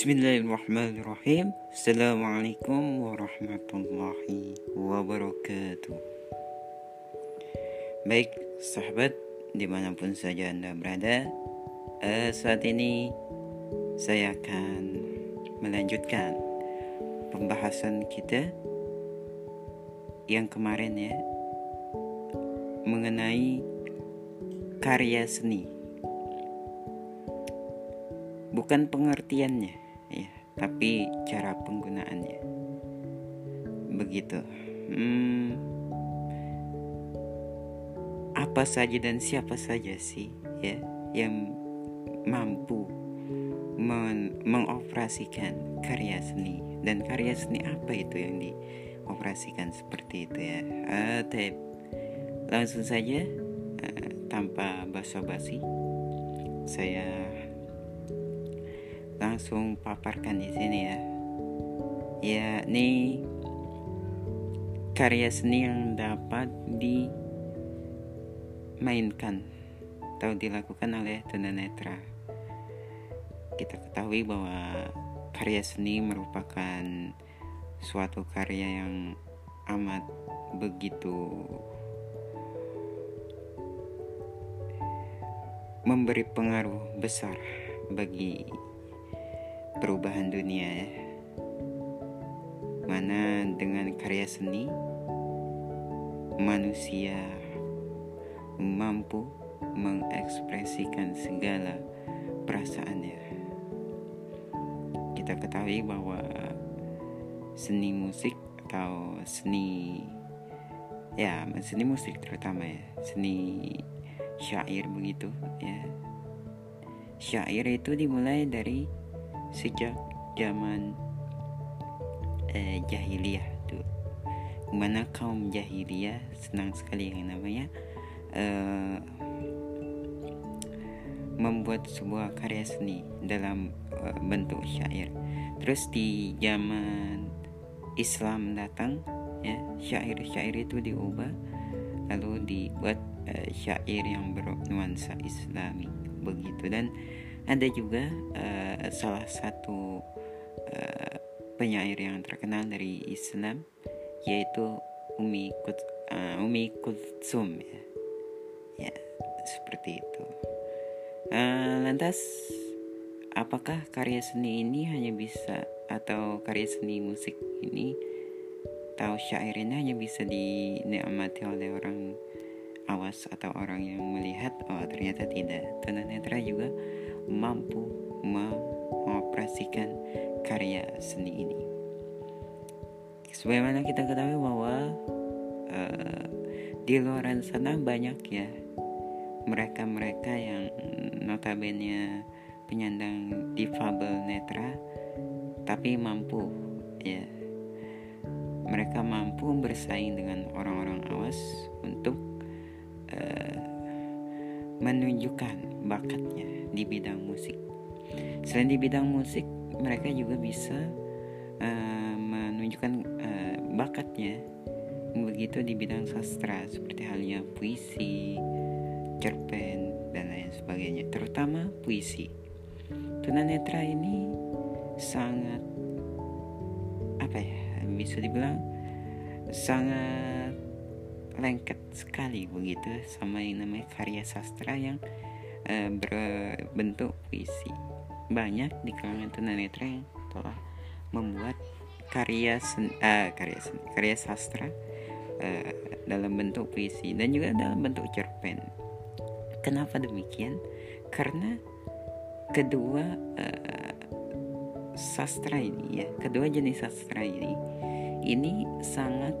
Bismillahirrahmanirrahim. Assalamualaikum warahmatullahi wabarakatuh. Baik sahabat di mana pun saja anda berada uh, Saat ini saya akan melanjutkan pembahasan kita Yang kemarin ya Mengenai karya seni. Bukan pengertiannya. ya tapi cara penggunaannya. Begitu. Hmm, apa saja dan siapa saja sih ya yang mampu men mengoperasikan karya seni? Dan karya seni apa itu yang dioperasikan seperti itu ya? Uh, langsung saja uh, tanpa basa-basi saya langsung paparkan di sini ya. Ya, ini karya seni yang dapat dimainkan atau dilakukan oleh tunanetra. Kita ketahui bahwa karya seni merupakan suatu karya yang amat begitu memberi pengaruh besar bagi perubahan dunia ya. Mana dengan karya seni manusia mampu mengekspresikan segala perasaannya. Kita ketahui bahwa seni musik atau seni ya seni musik terutama ya seni syair begitu ya syair itu dimulai dari sejak zaman eh, jahiliyah tuh mana kaum jahiliyah senang sekali yang namanya eh, membuat sebuah karya seni dalam eh, bentuk syair. Terus di zaman Islam datang ya syair-syair itu diubah lalu dibuat uh, syair yang bernuansa Islami. Begitu. Dan ada juga uh, salah satu uh, penyair yang terkenal dari Islam yaitu Umi Kut uh, Umi Kutsum ya. ya seperti itu. Uh, lantas apakah karya seni ini hanya bisa atau karya seni musik ini atau syair ini hanya bisa dinikmati oleh orang awas atau orang yang melihat? Oh ternyata tidak. Tunanetra juga mampu mengoperasikan karya seni ini. Sebagaimana kita ketahui bahwa uh, di luar sana banyak ya mereka-mereka yang notabene penyandang difabel netra tapi mampu ya mereka mampu bersaing dengan orang-orang awas untuk uh, menunjukkan bakatnya di bidang musik. Selain di bidang musik, mereka juga bisa uh, menunjukkan uh, bakatnya begitu di bidang sastra seperti halnya puisi, cerpen dan lain sebagainya, terutama puisi. Tunanetra ini sangat apa ya bisa dibilang sangat lengket sekali begitu sama yang namanya karya sastra yang uh, berbentuk puisi. Banyak di kalangan tunanetra yang telah membuat karya sen, uh, karya sen, karya sastra uh, dalam bentuk puisi dan juga dalam bentuk cerpen. Kenapa demikian? Karena kedua uh, sastra ini ya, kedua jenis sastra ini ini sangat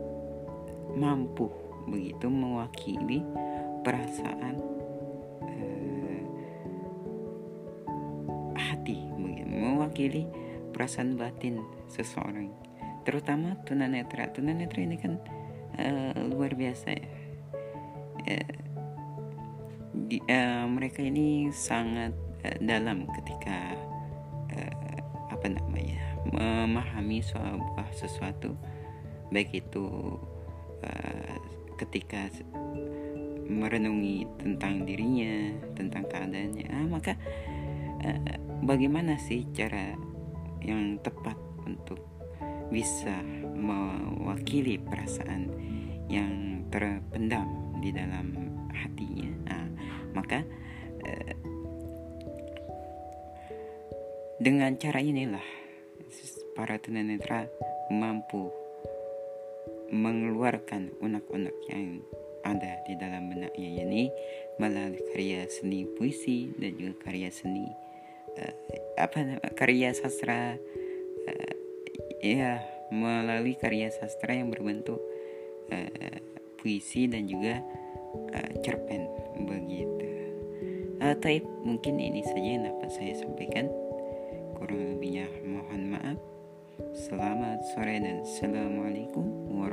mampu begitu mewakili perasaan mewakili perasaan batin seseorang. Terutama tunanetra. Tunanetra ini kan uh, luar biasa ya. Uh, di, uh, mereka ini sangat uh, dalam ketika uh, apa namanya memahami sebuah sesuatu. Baik itu uh, ketika merenungi tentang dirinya tentang keadaannya. Ah, maka uh, bagaimana sih cara yang tepat untuk bisa mewakili perasaan yang terpendam di dalam hatinya? Nah, maka eh, dengan cara inilah para tunanetra mampu mengeluarkan unek-unek yang ada di dalam benaknya ini melalui karya seni puisi dan juga karya seni uh, apa karya sastra uh, ya melalui karya sastra yang berbentuk uh, puisi dan juga uh, cerpen begitu. Uh, taib mungkin ini saja yang dapat saya sampaikan. Kurang lebihnya mohon maaf. Selamat sore dan assalamualaikum warahmatullahi